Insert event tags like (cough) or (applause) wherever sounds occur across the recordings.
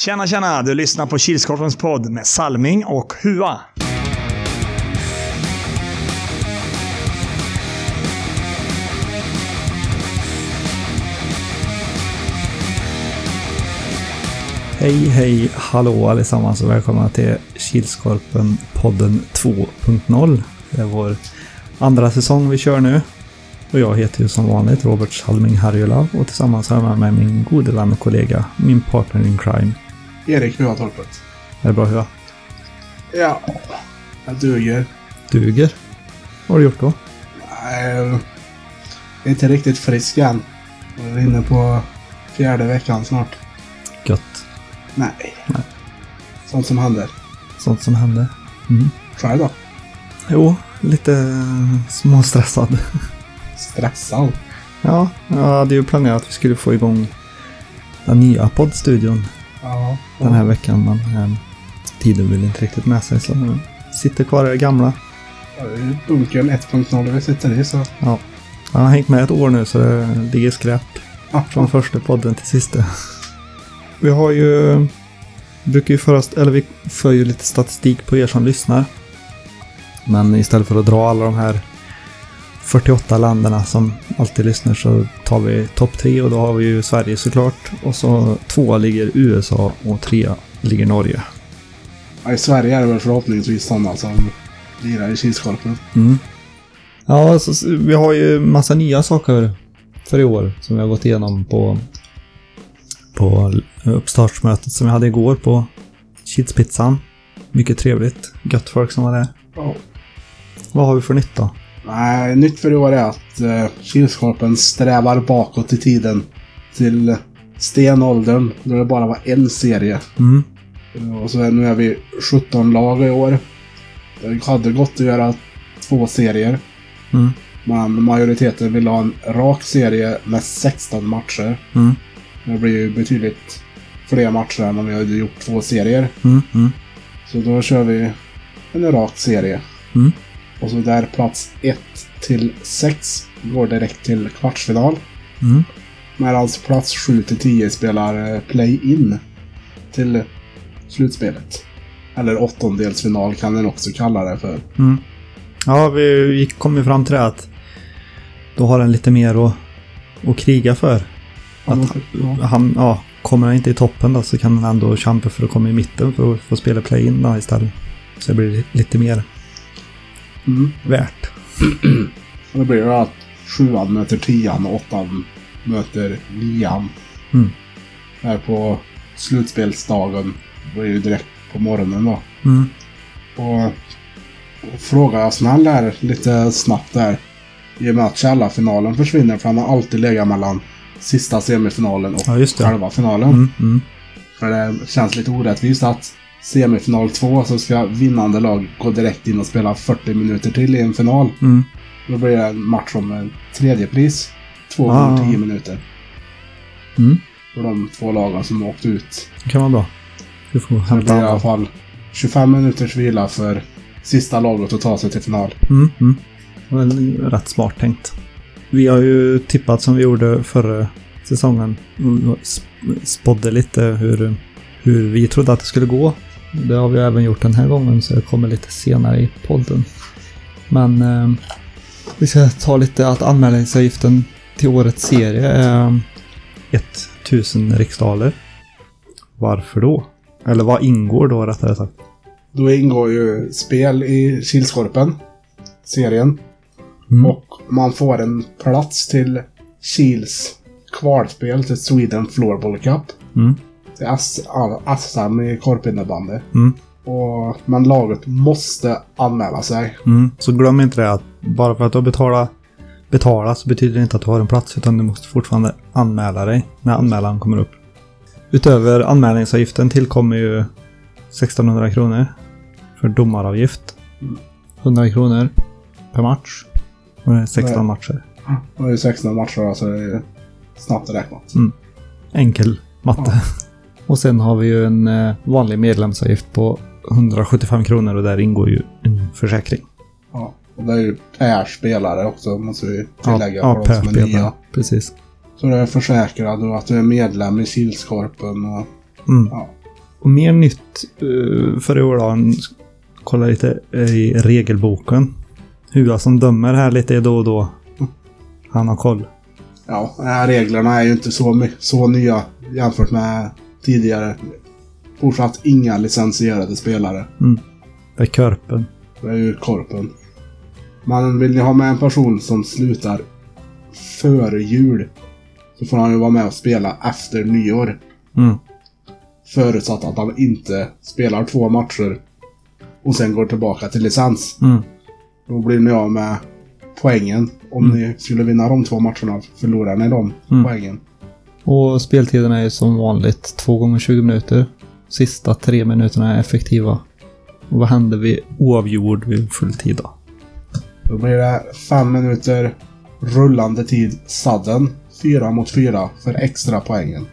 Tjena, tjena! Du lyssnar på Kilskorpens podd med Salming och Hua. Hej, hej, hallå allesammans och välkomna till Kilskorpen-podden 2.0. Det är vår andra säsong vi kör nu. Och jag heter ju som vanligt Robert Salming Harjula och tillsammans har jag med mig min gode vän och kollega, min partner in crime. Erik Huatorpet. Är det bra Hua? Ja, jag duger. Duger? Vad har du gjort då? Nej, inte riktigt frisk än. Jag är inne på fjärde veckan snart. Gött. Nej. Nej. Sånt som händer. Sånt som händer. Mm. Själv då? Jo, lite eh, småstressad. (laughs) Stressad. Ja, jag hade ju planerat att vi skulle få igång den nya poddstudion Ja. den här veckan, men eh, tiden vill inte riktigt med sig så jag sitter kvar i det gamla. Ja, det är bunkern 1.0 vi sitter i så. Ja. Han har hängt med ett år nu så det ligger skräp Ja, från första podden till sista. (laughs) Vi har ju... Brukar ju föra, eller vi för ju lite statistik på er som lyssnar. Men istället för att dra alla de här 48 länderna som alltid lyssnar så tar vi topp tre och då har vi ju Sverige såklart. Och så tvåa ligger USA och trea ligger Norge. Ja, I Sverige är det väl förhoppningsvis sådana som lirar i Kilskorpen. Mm. Ja, så, vi har ju massa nya saker för i år som vi har gått igenom på, på uppstartsmötet som vi hade igår på Kidspizzan. Mycket trevligt. Gött folk som var där. Ja. Vad har vi för nytta? Nej, nytt för i år är att uh, Kilskorpen strävar bakåt i tiden. Till stenåldern, då det bara var en serie. Mm. Och så är, nu är vi 17 lag i år. Det hade gått att göra två serier. Mm. Men majoriteten vill ha en rak serie med 16 matcher. Mm. Det blir ju betydligt fler matcher än om vi hade gjort två serier. Mm. Mm. Så då kör vi en rak serie. Och så där plats 1 till 6 går direkt till kvartsfinal. Mm. Medan plats 7 till 10 spelar eh, play-in till slutspelet. Eller åttondelsfinal kan den också kalla det för. Mm. Ja, vi kom ju fram till det att då har den lite mer att, att kriga för. Ja, Att ja. han, ja, kommer han inte i toppen då så kan han ändå kämpa för att komma i mitten för att få spela play-in istället. Så det blir lite mer Mm. värt. Och (clears throat) då blir det att sjuan möter tian och åttan möter nian. Mm. Här på slutspelsdagen. Det blir ju direkt på morgonen då. Mm. Och, och frågar jag snäll där lite snabbt där. I och med att Källa-finalen försvinner för han har alltid legat mellan sista semifinalen och Ja, det. själva finalen. Mm. Mm. För det känns lite orättvist att semifinal 2 så ska vinnande lag gå direkt in och spela 40 minuter till i en final. Mm. Då blir det en match om en tredje pris. Två Ah. gånger 10 minuter. Mm. För de två lagen som åkt ut. Det kan vara bra. Du får Så det blir i alla fall 25 minuters vila för sista laget att ta sig till final. Mm. Mm. Det var väl rätt smart tänkt. Vi har ju tippat som vi gjorde förra säsongen. Sp- Spådde lite hur, hur vi trodde att det skulle gå. Det har vi även gjort den här gången så det kommer lite senare i podden. Men eh, vi ska ta lite att anmälningsavgiften till årets serie är 1000 riksdaler. Varför då? Eller vad ingår då rättare sagt? Då ingår ju spel i Kilskorpen. Serien. Mm. Och man får en plats till Kils kvalspel till Sweden Floorball Cup. Mm. Till S- ja, SM i korpinnebandy. Mm. Och, men laget måste anmäla sig. Mm. Så glöm inte det att bara för att du har betalat, betalat så betyder det inte att du har en plats utan du måste fortfarande anmäla dig när anmälan kommer upp. Utöver anmälningsavgiften tillkommer ju 1600 kronor för domaravgift. 100 kronor per match. Och det är 16 Nej. matcher. Det är ju 16 matcher då, så det är snabbt räknat. Enkel matte. Ja. (laughs) Och sen har vi ju en eh, vanlig medlemsavgift på 175 kronor och där ingår ju en försäkring. Ja. Och det är ju per spelare också, måste vi tillägga. ja, för per de som är nya. Precis. Så du är försäkrad och att du är medlem i Kilskorpen och Mm. ja, Och mer nytt uh, för i år då. Kolla lite i regelboken. Hua som dömer här lite då och då. Han har koll. Ja, de här reglerna är ju inte så, så nya jämfört med tidigare. Fortsatt inga licensierade spelare. Det är Körpen. Det är ju Korpen. Man vill ju ha med en person som slutar före jul. Så får han ju vara med och spela efter nyår. Mm. Förutsatt att han inte spelar två matcher. Och sen går tillbaka till licens. Mm. Då blir ni av med poängen. Om Mm. ni skulle vinna de två matcherna förlorar ni de Mm. poängen. Och speltiden är som vanligt 2 gånger 20 minuter. Sista tre minuterna är effektiva. Och vad händer vid oavgjord vid full tid då? Då blir det fem minuter rullande tid sudden. Fyra mot fyra för extra poängen.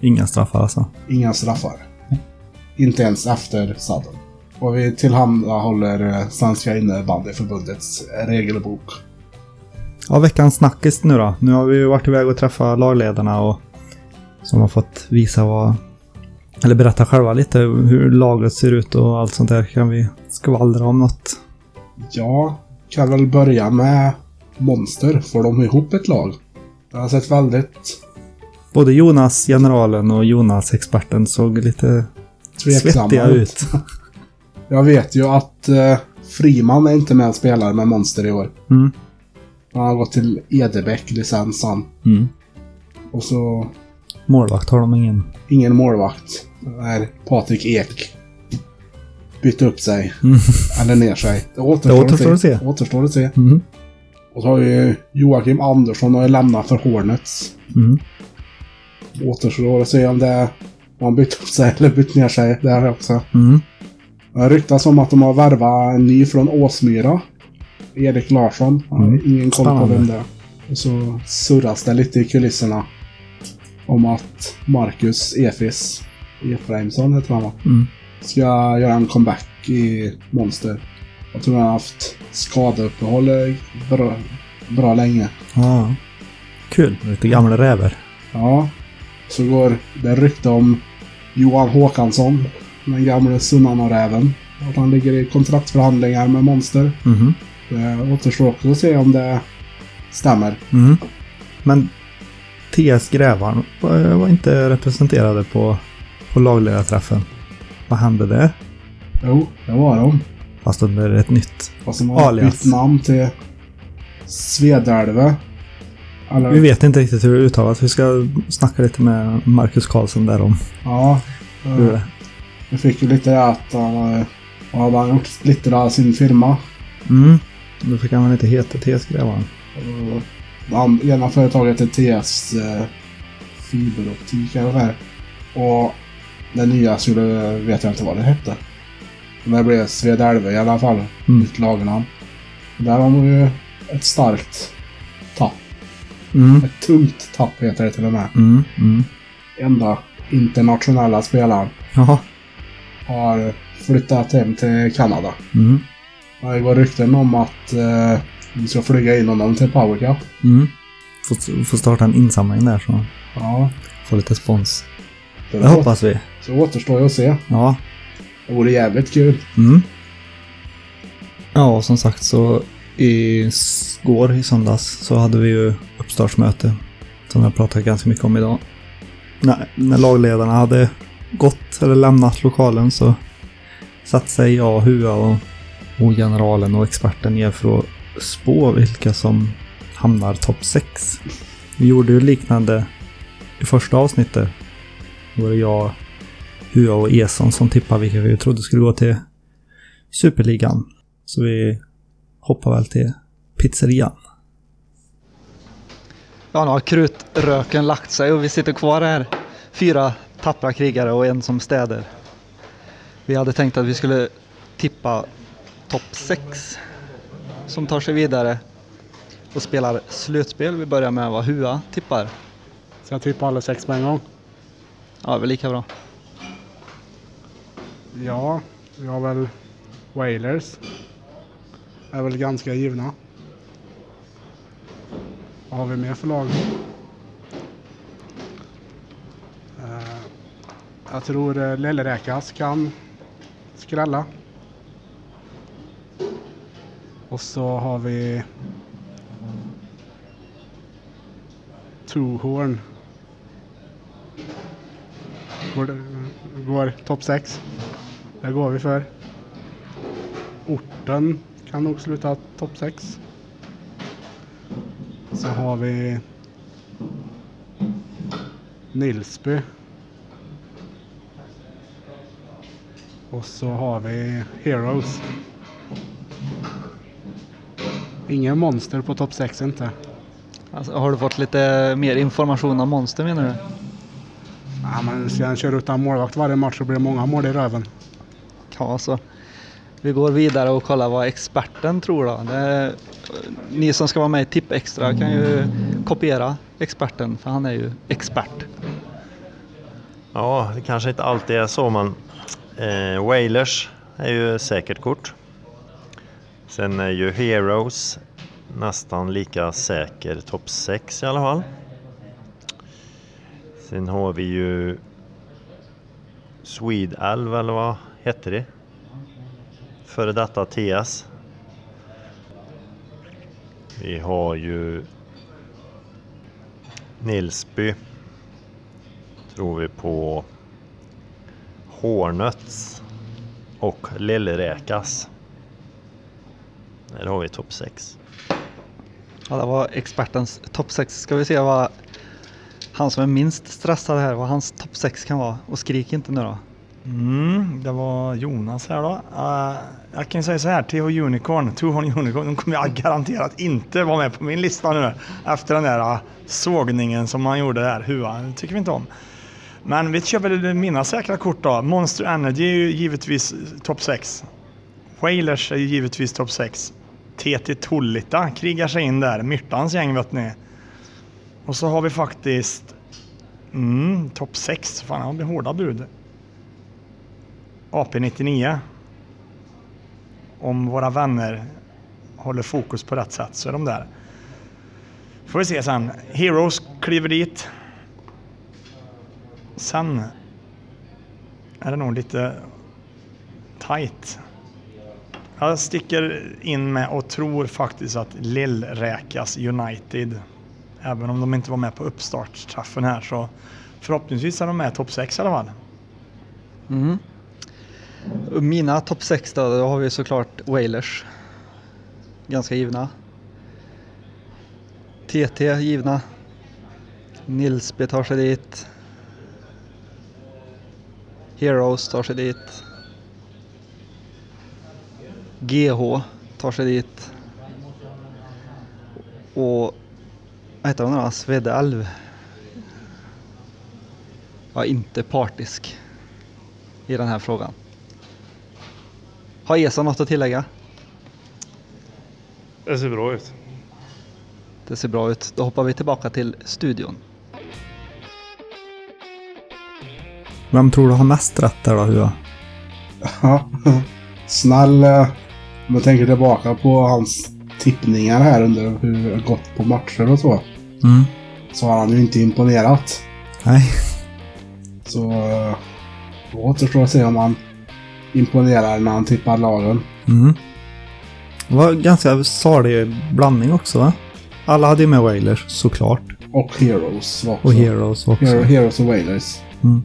Inga straffar alltså. Inga straffar. Inte ens efter sudden. Och vi tillhandahåller eh, Svenska innebandyförbundets regelbok. Ja, veckans snackis nu då. Nu har vi ju varit iväg och träffat lagledarna och som har fått visa vad... Eller berätta själva lite hur laget ser ut och allt sånt där. Kan vi skvallra om något? Ja, kan väl börja med Monster. Får de ihop ett lag? Det har sett väldigt Både Jonas, generalen och Jonas, experten, såg lite tveksamma svettiga ut. ut. (laughs) Jag vet ju att eh, Friman är inte med och spelar med Monster i år. Mm. Han har gått till Edebäck, licensen. Mm. Och så Målvakt har de ingen. ingen målvakt. Det är Patrik Ek. Bytte upp sig. Mm. (laughs) Eller ner sig. Det återstår, Det återstår att se. Återstår att se. Mm. Och så har ju Joakim Andersson har lämnat för Hornets. Mm. Återstår att se om det är om han bytt upp sig (laughs) eller bytt ner sig där också. Mm. Det ryktas om att de har värvat en ny från Åsmyra. Erik Larsson. Mm. ingen koll på vem det är. Och så surras det lite i kulisserna. Om att Marcus Efis Efraimsson heter han va? Mm. Ska göra en comeback i Monster. Jag tror han har haft skadeuppehåll bra, bra länge. Ja. Kul. Lite gamla räver. Ja. Så går det rykte om Johan Håkansson. Den gamle Sunnanå-räven. Att han ligger i kontraktsförhandlingar med Monster. Mhm. Det återstår också att se om det stämmer. Mm. Men TS Grävarn var inte representerade på, på lagledarträffen. Vad hände där? Jo, det var de. Fast under ett nytt. Fast de har Alias. bytt namn till Svedälve. Eller, Vi vet inte riktigt hur det uttalas. Vi ska snacka lite med Marcus Karlsson där om Ja. hur det eh, Jag fick ju lite att han eh, hade han gjort splittrad av sin firma. Mm. Då fick han inte heta TS Grävarn. Och Det an- ena företaget är TS eh, Fiberoptik eller vad. Och det nya skulle, vet jag inte vad det hette. Men det blev Svedälve i alla fall. Mm. Nytt lagnamn. Där har de ju ett starkt tapp. Mm. Ett tungt tapp heter det till och med. Mm. Mm. Enda internationella spelaren Jaha. har flyttat hem till Kanada. Mm. Det går rykten om att eh, vi ska flyga in honom till Power Cup. Mm. Får, får starta en insamling där så Ja, får lite spons. det, Det hoppas vi. Så återstår ju att se. Ja. Det vore jävligt kul. Mm. Ja, som sagt så i går i söndags så hade vi ju uppstartsmöte. Som jag pratat ganska mycket om idag. När, när lagledarna hade gått eller lämnat lokalen så satt sig jag, Hua och, och generalen och experten ner för att spå vilka som hamnar topp 6. Vi gjorde ju liknande i första avsnittet. Då var det jag, Hua och Eson som tippade vilka vi trodde skulle gå till Superligan. Så vi hoppar väl till pizzerian. Ja, nu har krutröken lagt sig och vi sitter kvar här. Fyra tappra krigare och en som städer. Vi hade tänkt att vi skulle tippa topp 6 som tar sig vidare och spelar slutspel. Vi börjar med vad Hua tippar. Ska jag tippa alla sex på en gång? Ja, det är väl lika bra. Ja, vi har väl Wailers. Är väl ganska givna. Vad har vi mer för lag? Eh, Jag tror uh, Lellräkas kan skrälla. Och så har vi Tohorn. Går, det- går topp 6. Det går vi för. Orten kan nog sluta topp 6. Så har vi Nilsby. Och så har vi Heroes. Ingen monster på topp 6 inte. Alltså, har du fått lite mer information om Monster menar du? Ja, men ska han köra utan målvakt varje match så blir det många mål i röven. Ja, så. Vi går vidare och kollar vad experten tror då. Det, ni som ska vara med i Tipp Extra kan ju kopiera experten för han är ju expert. Ja, det kanske inte alltid är så men eh, Wailers är ju säkert kort. Sen är ju Heroes nästan lika säker topp 6 i alla fall. Sen har vi ju Swedelv eller vad hette det? Före detta TS. Vi har ju Nilsby tror vi på Hornets och Lillräkas. Där har vi topp 6. Ja, det var expertens topp 6. Ska vi se vad han som är minst stressad här, vad hans topp 6 kan vara. Och skrik inte nu då. Mm, det var Jonas här då. Uh, jag kan ju säga så här, TH Unicorn, Tuhorn Unicorn, de kommer jag garanterat inte vara med på min lista nu. Efter den där uh, sågningen som man gjorde där, Hua, det tycker vi inte om. Men vi kör väl mina säkra kort då. Monster Energy är ju givetvis topp 6. Wailers är ju givetvis topp 6. TT Tullita krigar sig in där, Myrtans gäng vet ni. Och så har vi faktiskt mm, topp 6, fan det blir hårda bud. AP99. Om våra vänner håller fokus på rätt sätt så är de där. Får vi se sen. Heroes kliver dit. Sen är det nog lite tight. Jag sticker in med och tror faktiskt att Lillräkas United, även om de inte var med på uppstartsträffen här, så förhoppningsvis är de med i topp 6 i alla fall. Mm. Mina topp 6 då, då har vi såklart Wailers. Ganska givna. TT givna. Nilsby tar sig dit. Heroes tar sig dit. GH tar sig dit. Och vad heter hon då? Svedalv. Är inte partisk i den här frågan. Har Esa något att tillägga? Det ser bra ut. Det ser bra ut. Då hoppar vi tillbaka till studion. Vem tror du har mest rätt där då, Hua? Ja. (laughs) Snäll, om jag tänker tillbaka på hans tippningar här under hur det gått på matcher och så. Mm. Så har han ju inte imponerat. Nej. Så eh, då återstår att se om han imponerar när han tippar lagen. Mm. Det var ganska salig blandning också va? Alla hade ju med Wailers såklart. Och Heroes också. Och Heroes också. Hero, Heroes och Wailers. Mm.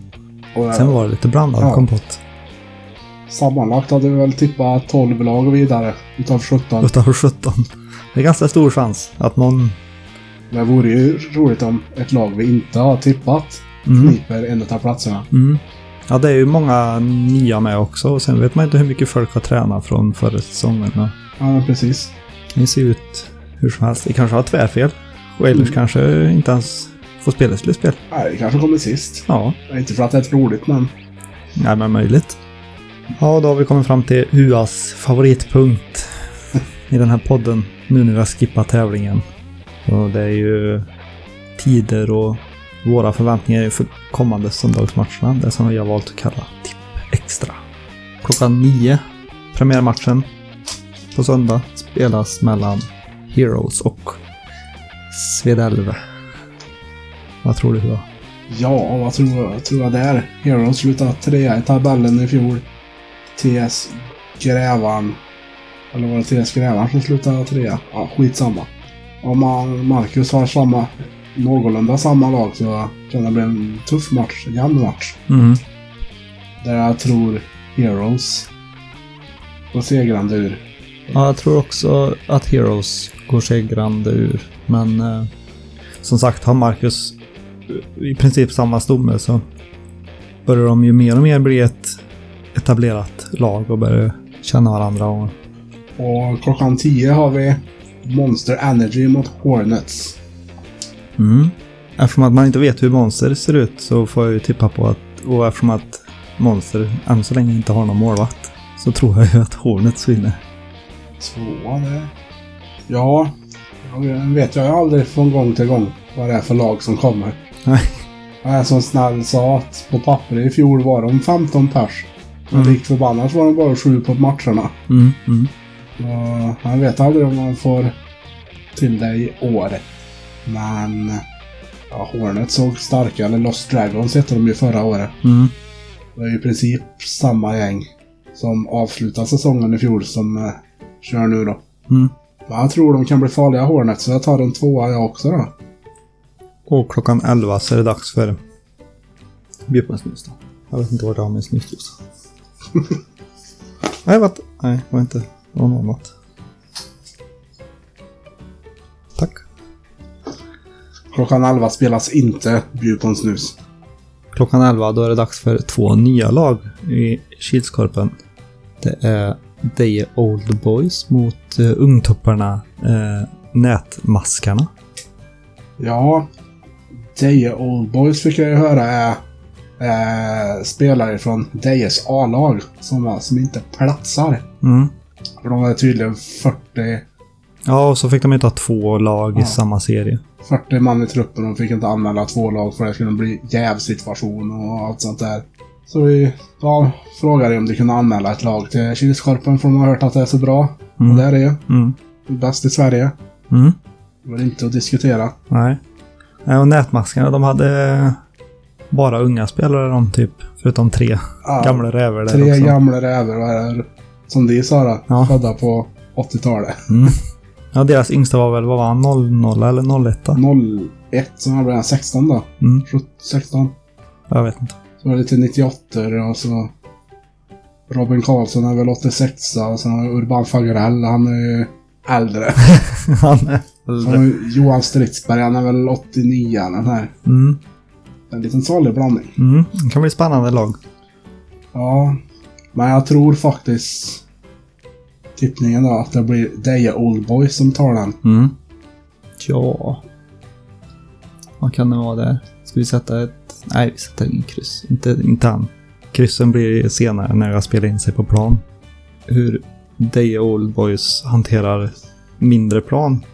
Och, eh, Sen var det lite blandad Ja. kompott. Sammanlagt hade vi väl tippat 12 lag vidare utav 17. Utav 17. Det är ganska stor chans att någon... Det vore ju roligt om ett lag vi inte har tippat Mm. kniper en av platserna. Mm. Ja, det är ju många nya med också. Och sen vet man inte hur mycket folk har tränat från förra säsongen. Och Ja, precis. Det ser ut hur som helst. Det kanske har tvärfel. Wailers Mm. kanske inte ens får spela slutspel. Nej, det kanske kommer sist. Ja, Inte för att det är roligt, men... nej men möjligt. Ja, då har vi kommit fram till Huas favoritpunkt i den här podden. Nu när vi har skippat tävlingen. Och det är ju tider och våra förväntningar inför för kommande söndagsmatcherna. Det som vi har valt att kalla Tipp Extra. Klockan nio, premiärmatchen på söndag, spelas mellan Heroes och Svedälve. Vad tror du Hua? Ja, vad tror jag, tror jag där? Heroes slutade trea i tabellen i fjol. TS Grävan. Eller var det TS Grävan som slutade trea? Ja, skitsamma. Om man, Marcus har samma, någorlunda samma lag så kan det bli en tuff match. En jämn match. Mm. Där jag tror Heroes går segrande ur. Ja, jag tror också att Heroes går segrande ur. Men eh, som sagt, har Marcus i princip samma stomme så börjar de ju mer och mer bli ett etablerat lag och börjar känna varandra. Och, Och klockan 10 har vi Monster Energy mot Hornets. mm. Eftersom att man inte vet hur Monster ser ut så får jag ju tippa på att, och eftersom att Monster än så länge inte har någon målvakt, så tror jag ju att Hornets vinner. Tvåa där. Ja, jag vet jag aldrig från gång till gång vad det är för lag som kommer. Nej. Är som snäll sa att på papper i fjol var de 15 pers. Men Mm. förbannat var de bara sju på matcherna. Mm, mm. Och man vet aldrig om man får till det i år. Men ja, Hornet såg starka, eller Lost Dragons hette de ju förra året. Mm. Det är i princip samma gäng som avslutar säsongen i fjol som eh, kör nu då. Mm. Men jag tror de kan bli farliga Hornet så jag tar en tvåa jag också då. Och klockan 11 så är det dags för bjudpensnus då. Jag vet inte vad det har med snusdosa. (laughs) Nej, vad... Nej, var inte... Det var något annat. Tack. Klockan 11 spelas inte Bjud på en snus. Klockan 11 då är det dags för två nya lag i Kilskorpen. Det är Deje Old Boys mot uh, ungtupparna uh, Nätmaskarna. Ja, Deje Old Boys fick jag ju höra är eh, spelare från Dejes A-lag som, som inte platsar. Mm. För de är tydligen 40, Ja, och så fick de inte ha två lag i Ja. samma serie. 40 man i truppen och de fick inte anmäla två lag för det skulle bli jävsituation och allt sånt där. Så vi ja, frågade om de kunde anmäla ett lag till Kilskorpen för de har hört att det är så bra. Mm. Och det är det ju. Mm. Bäst i Sverige. Mm. Det var inte att diskutera. Nej. Nej, och Nätmaskarna de hade bara unga spelare de typ. Förutom tre Ja, gamla räver där Tre också. gamla rävar och är, som de sa då, Ja. födda på 80-talet. Mm. Ja, deras yngsta var väl, vad var han, 00 eller 01? 01 som var början 16 då. Mm. 17, 16. Jag vet inte. Så var det lite 98 och så Robin Karlsson är väl 86 och sen har Urban Fagerell, han är ju äldre. (laughs) Han är äldre. Johan Stridsberg, han är väl 89 den här. Mm. En liten salig blandning. Mm. Det kan bli spännande lag. Ja, men jag tror faktiskt tippningen då att det blir Deje Old Boys som tar den. Mm. Ja. Vad kan det vara där? Ska vi sätta ett... Nej, vi sätter ingen kryss. Inte, inte han. Kryssen blir senare när jag spelar in sig på plan. Hur Deje Old Boys hanterar mindre plan.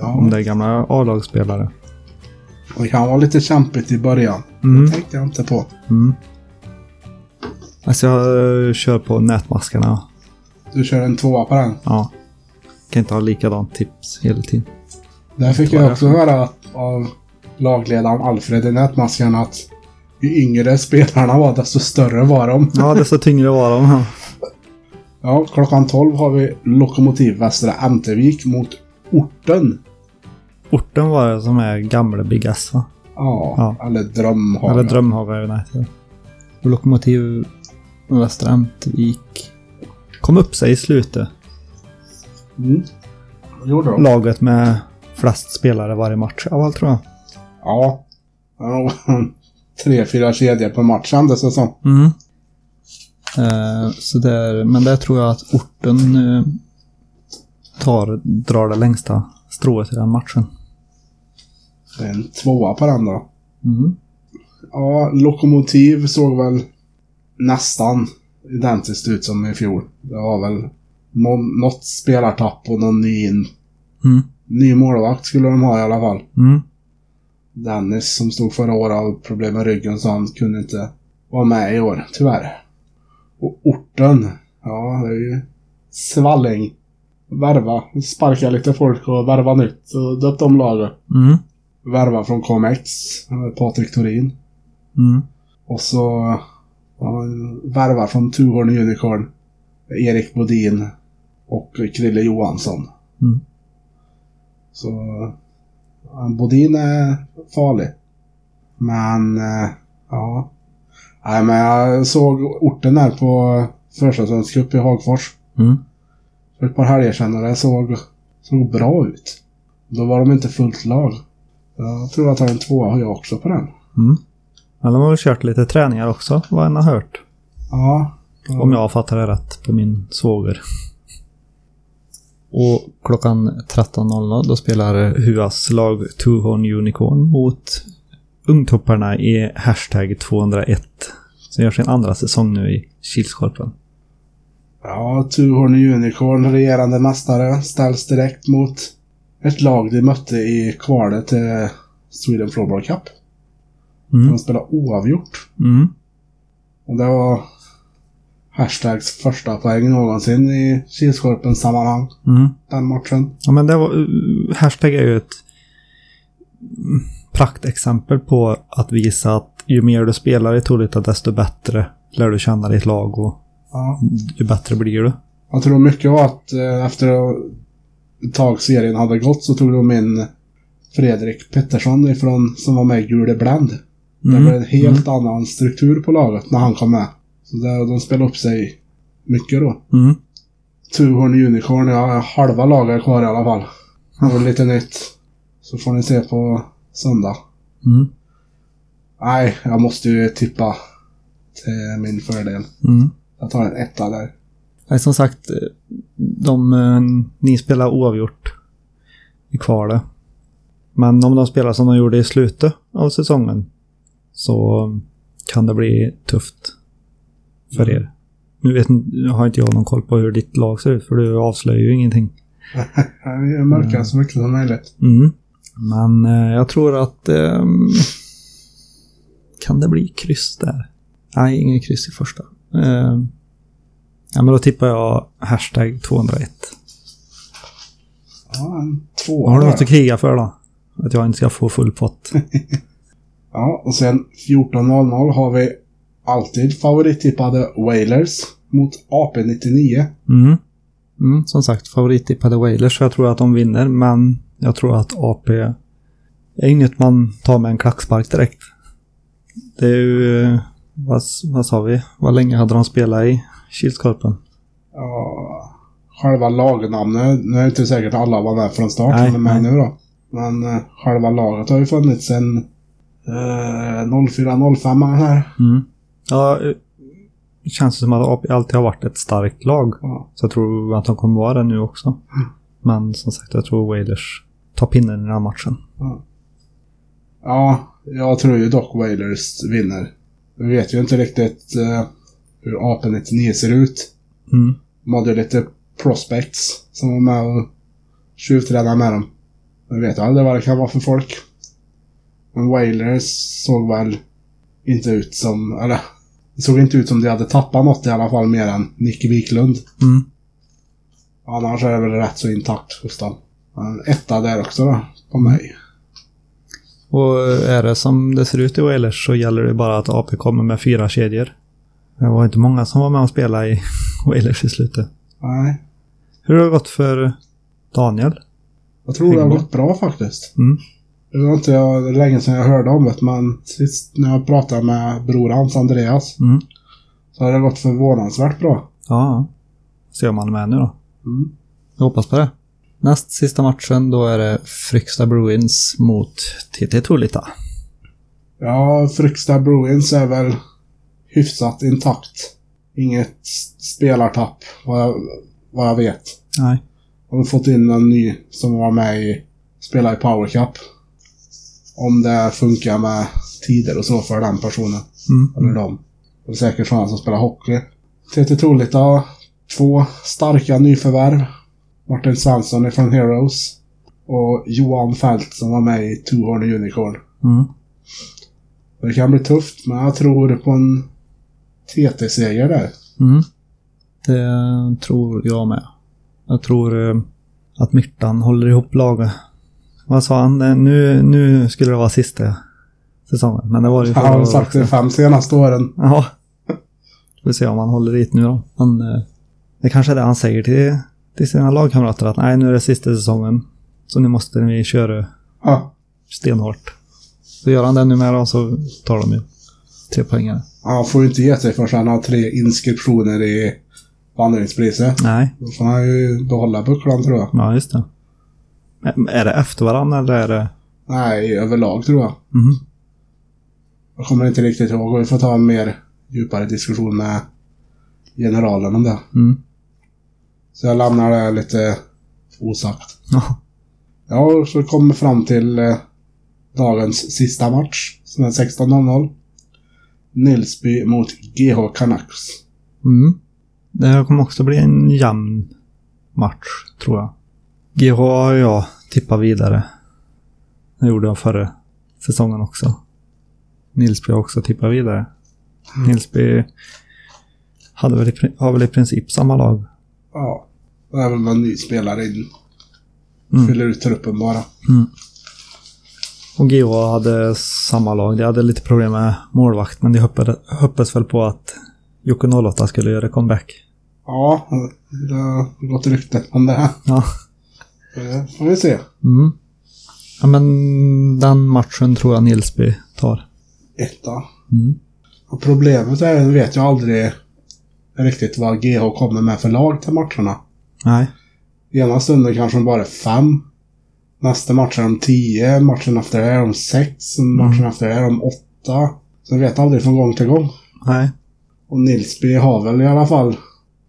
Om Ja, det är gamla A-lagsspelare. Det kan vara lite kämpigt i början. Mm. Det tänkte jag inte på. Mm. Alltså jag eh, kör på nätmaskarna. Du kör en tvåa på den. Ja. Kan inte ha likadant tips hela tiden. Där fick jag också höra av lagledaren Alfred i Nätmaskarna att ju yngre spelarna var desto större var de. Ja, desto tyngre var de. Ja. Ja, klockan 12 har vi Lokomotiv Västra Ämtervik mot Orten. Orten var det som är gamla Big S va? Ja, Ja. eller Drömhaga. Eller Drömhaga. Och Lokomotiv Västra Ämtervik kom upp sig i slutet. Mm. Vad gjorde de? Laget med flest spelare varje match av allt tror jag. Ja. Det (laughs) Tre, fyra kedjor på match kändes det som. Mm. Eh, så där, men där tror jag att orten eh, tar, drar det längsta strået i den matchen. En tvåa på den då. Mm. Ja, Lokomotiv såg väl nästan identiskt ut som i fjol. Det var väl någon, något spelartapp och någon ny, Mm. ny målvakt skulle de ha i alla fall. Mm. Dennis som stod förra året av problem med ryggen så han kunde inte vara med i år, tyvärr. Och orten, ja det är ju Svalling. Värva, sparka lite folk och värva nytt och döpt om laget. Mm. Värva från ComX, eh, Patrik Torin. Mm. Och så ja, värvar från Tuhorn Unicorn, Erik Bodin och Krille Johansson. Mm. Så Bodin är farlig. Men eh, ja. Nej men jag såg orten där på försäsongscup i Hagfors. Mm. För ett par helger sedan och det såg, såg bra ut. Då var de inte fullt lag. Jag tror att har en tvåa jag också på den. Mm. Men de har väl kört lite träningar också, vad en har hört. Ja. Om jag fattar det rätt på min svåger. Och klockan 13.00 då spelar Huas lag Tuhorn Unicorn mot ungtopparna i hashtag 201. Som gör sin andra säsong nu i Kilskorpen. Ja, Tuhorn Unicorn, regerande mästare, ställs direkt mot ett lag de mötte i kvalet till Sweden Floorball Cup. Mm. De spelade oavgjort. Mm. Och det var hashtags första poäng någonsin i Kilskorpens sammanhang. Mm. Den matchen. Ja men det var... uh, Hashtag är ju ett mm, praktexempel på att visa att ju mer du spelar i Tolita desto bättre lär du känna ditt lag och Ja. ju bättre blir du. Jag tror mycket var att eh, efter ett tag serien hade gått så tog de in Fredrik Pettersson ifrån, som var med i Gule Blend. Det Mm. blev en helt annan struktur på laget när han kom med. Så det, de spelade upp sig mycket då. Mm. Tuhorn Unicorn, ja, halva laget är kvar i alla fall. Det var lite nytt. Så får ni se på söndag. Mm. Nej, jag måste ju tippa till min fördel. Mm. Jag tar en etta där. Nej, som sagt, de, eh, ni spelar oavgjort i kvalet. Men om de spelar som de gjorde i slutet av säsongen så kan det bli tufft för er. Nu vet, nu har inte jag någon koll på hur ditt lag ser ut för du avslöjar ju ingenting. (laughs) Jag mörkar så mycket som möjligt. Mm. Men eh, jag tror att... ehm, kan det bli kryss där? Nej, ingen kryss i första. Ehm, ja, men då tippar jag hashtag 201. Ja, en tvåa Har du något att kriga för då? Att jag inte ska få full pott. (laughs) Ja, och sen 14.00 har vi alltid favorittippade Wailers mot AP99. Mm. Mm, som sagt, favorittippade Wailers. Så jag tror att de vinner, men jag tror att AP är inget man tar med en klackspark direkt. Det är ju... eh, Vad, vad sa vi? Vad länge hade de spelat i Kilskorpen? Ja, själva lagnamnet, nu är det inte säkert att alla var med från start Nej, som är med nej. nu då. Men eh, själva laget har ju funnits sedan eh, 04-05 här. Mm. Ja, eh, det känns som att AP alltid har varit ett starkt lag. Ja. Så jag tror att de kommer vara det nu också. Men som sagt, jag tror Wailers tar pinnen i den här matchen. ja, jag tror ju dock Wailers vinner. Vi vet ju inte riktigt eh, hur AP99 ser ut. Mm. De hade lite prospects som var med och tjuvtränade med dem. Jag vet aldrig vad det kan vara för folk. Men Wailers såg väl inte ut som, eller det såg inte ut som de hade tappat något i alla fall mer än Nick Wiklund. Mm. Annars är det väl rätt så intakt hos dem. En etta där också då, på mig. Och är det som det ser ut i Wailers så gäller det bara att AP kommer med fyra kedjor. Det var inte många som var med och spelade i (laughs) Wailers i slutet. Nej, Hur har det gått för Daniel? jag tror det har Hängbo. gått bra faktiskt. Mm. Det var inte jag, länge sedan jag hörde om det, men sist när jag pratade med bror hans, Andreas, Mm. så har det gått förvånansvärt bra. Ja. Ser om han är med nu då. Mm. Jag hoppas på det. Näst sista matchen då är det Fryksta Bruins mot TT Tolita. Ja, Fryksta Bruins är väl hyfsat intakt. Inget spelartapp, vad jag, vad jag vet. Nej. De har fått in en ny som var med i, spela i Power Cup. Om det funkar med tider och så för den personen. Mm. Eller dem. Det är säkert sådana som spelar hockey. TT Tolita har två starka nyförvärv. Martin Svensson från Heroes. Och Johan Fält som var med i Two Horn Unicorn. Mm. Det kan bli tufft, men jag tror på en TT-seger där. Mm. Det tror jag med. Jag tror eh, att Myrtan håller ihop laget Vad sa han? Eh, Nu, nu skulle det vara sista säsongen. Men det var ju Han har sagt det fem senaste åren. Ja. Får se om han håller dit nu då. Han, eh, det kanske är det han säger till, till sina lagkamrater att nej, nu är det sista säsongen. Så nu måste vi köra Ja. stenhårt. Så gör han det nu med då så tar de ju tre poängare. Han får ju inte ge sig förrän han har tre inskriptioner i vandringspriset. Nej, Då får han ju behålla bucklan tror jag. ja just det. Är det efter varandra eller är det... Nej, överlag tror jag. Mhm. Jag kommer inte riktigt ihåg. Vi får ta en mer djupare diskussion med generalen om det. Mm. Så jag lämnar det lite osagt. Ja. Ja, så kommer fram till eh, dagens sista match. Som är 16.00. Nilsby mot GH Canucks. Mm. Det här kommer också bli en jämn match, tror jag. GH har jag tippat vidare. Det gjorde jag förra säsongen också. Nilsby har också tippat vidare. Nilsby hade väl i, har väl i princip samma lag. Ja. Det är väl någon ny spelare in. Mm. Fyller ut truppen bara. Och GH hade samma lag. De hade lite problem med målvakt, men de hoppades, hoppades väl på att Jocke 08 skulle göra comeback. Ja, det har gått rykten om det. Ja. Det får vi se. Mm. Ja, men den matchen tror jag Nilsby tar. Etta. Mm. Och problemet är, nu vet jag aldrig riktigt vad GH kommer med för lag till matcherna. Nej. Ena stunden kanske de bara är fem. Nästa match är de tio, matchen efter det är de sex, matchen efter det är de åtta. Så jag vet aldrig från gång till gång. Nej. Och Nilsby har väl i alla fall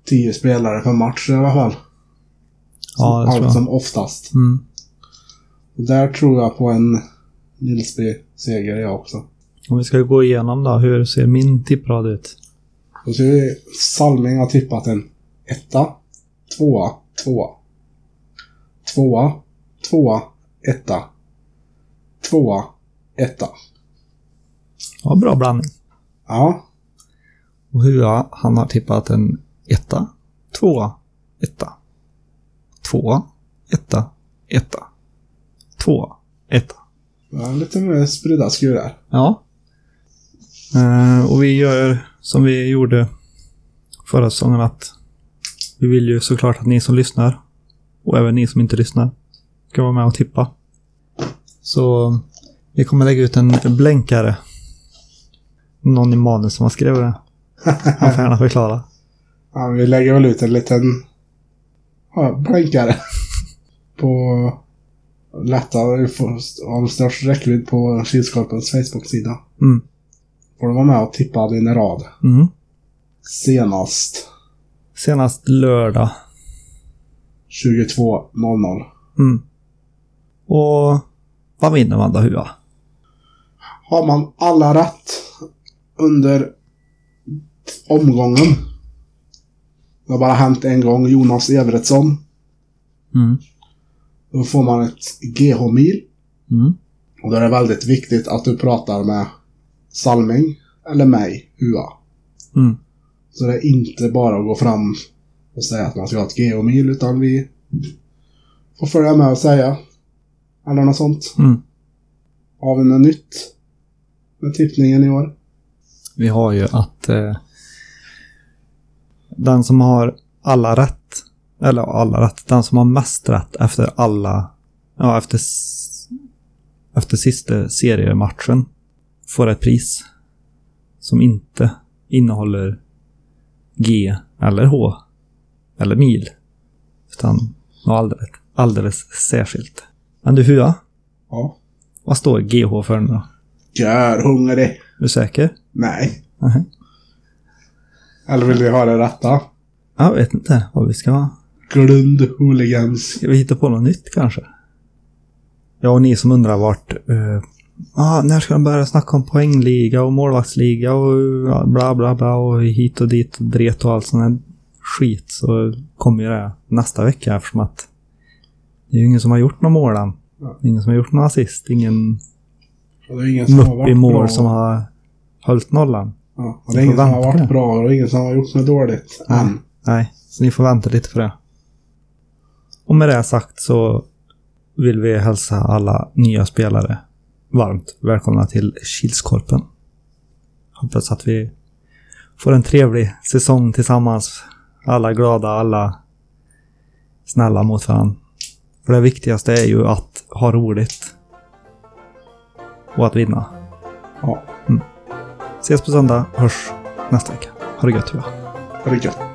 tio spelare per match i alla fall. Ja, det tror Allt som oftast. Mm. Och där tror jag på en Nilsby-seger jag också. Om vi ska gå igenom då, hur ser min tipprad ut? Då ser vi Salming har tippat en etta, tvåa, tvåa. Tvåa, tvåa, etta. Tvåa, etta. Ja, bra blandning. Ja, Och Hua, han har tippat en etta, tvåa, etta. Tvåa, etta, etta. Tvåa, etta. är lite mer spridda skurar. Ja. Eh, och vi gör som vi gjorde förra säsongen att vi vill ju såklart att ni som lyssnar och även ni som inte lyssnar ska vara med och tippa. Så vi kommer lägga ut en blänkare. Någon i manus som har skrivit det. Han får gärna förklara. (laughs) Ja, vi lägger väl ut en liten ja, blänkare (laughs) på lätta av störst räckvidd på Kilskorpens Facebook-sida. Mm. Får du vara med och tippa din rad. Mm. Senast Senast lördag. 22.00. Mm. Och vad vinner man då Hua? Har man alla rätt under omgången. Det har bara hänt en gång. Jonas Everetsson. Mm. Då får man ett GH-mil. Mm. Och då är det väldigt viktigt att du pratar med Salming eller mig, Hua. Mm. Så det är inte bara att gå fram och säga att man ska ha ett GH-mil, utan vi får följa med och säga. Eller något sånt. Mm. Har vi något nytt med tippningen i år? Vi har ju att eh, den som har alla rätt, eller alla rätt, den som har mest rätt efter alla, ja efter, efter sista seriematchen får ett pris som inte innehåller G eller H eller mil. Utan något alldeles, alldeles särskilt. Men du Hua, Ja. vad står GH för nu då? Gör hungrig. Är du säker? Nej. Mhm. Eller vill vi ha det rätta? Jag vet inte vad vi ska ha. Glund hooligans. Ska vi hitta på något nytt kanske? Ja, och ni som undrar vart... Uh, ah, när ska de börja snacka om poängliga och målvaktsliga och ja, bla bla bla och hit och dit och dret och allt sån här skit så kommer ju det nästa vecka eftersom att det är ju ingen som har gjort någon mål än. Ja. Ingen som har gjort någon assist. Ingen Och ingen som har mupp i varit mål bra. som har hållit nollan. Ja, och det är ingen som har på varit bra och ingen som har gjort något dåligt än. Nej, så ni får vänta lite för det. Och med det sagt så vill vi hälsa alla nya spelare varmt välkomna till Kilskorpen. Hoppas att vi får en trevlig säsong tillsammans. Alla glada, alla snälla mot varandra. För det viktigaste är ju att ha roligt. Och att vinna. Ja, Ses på söndag, hörs nästa vecka. Ha det gött, ja. ha det gött.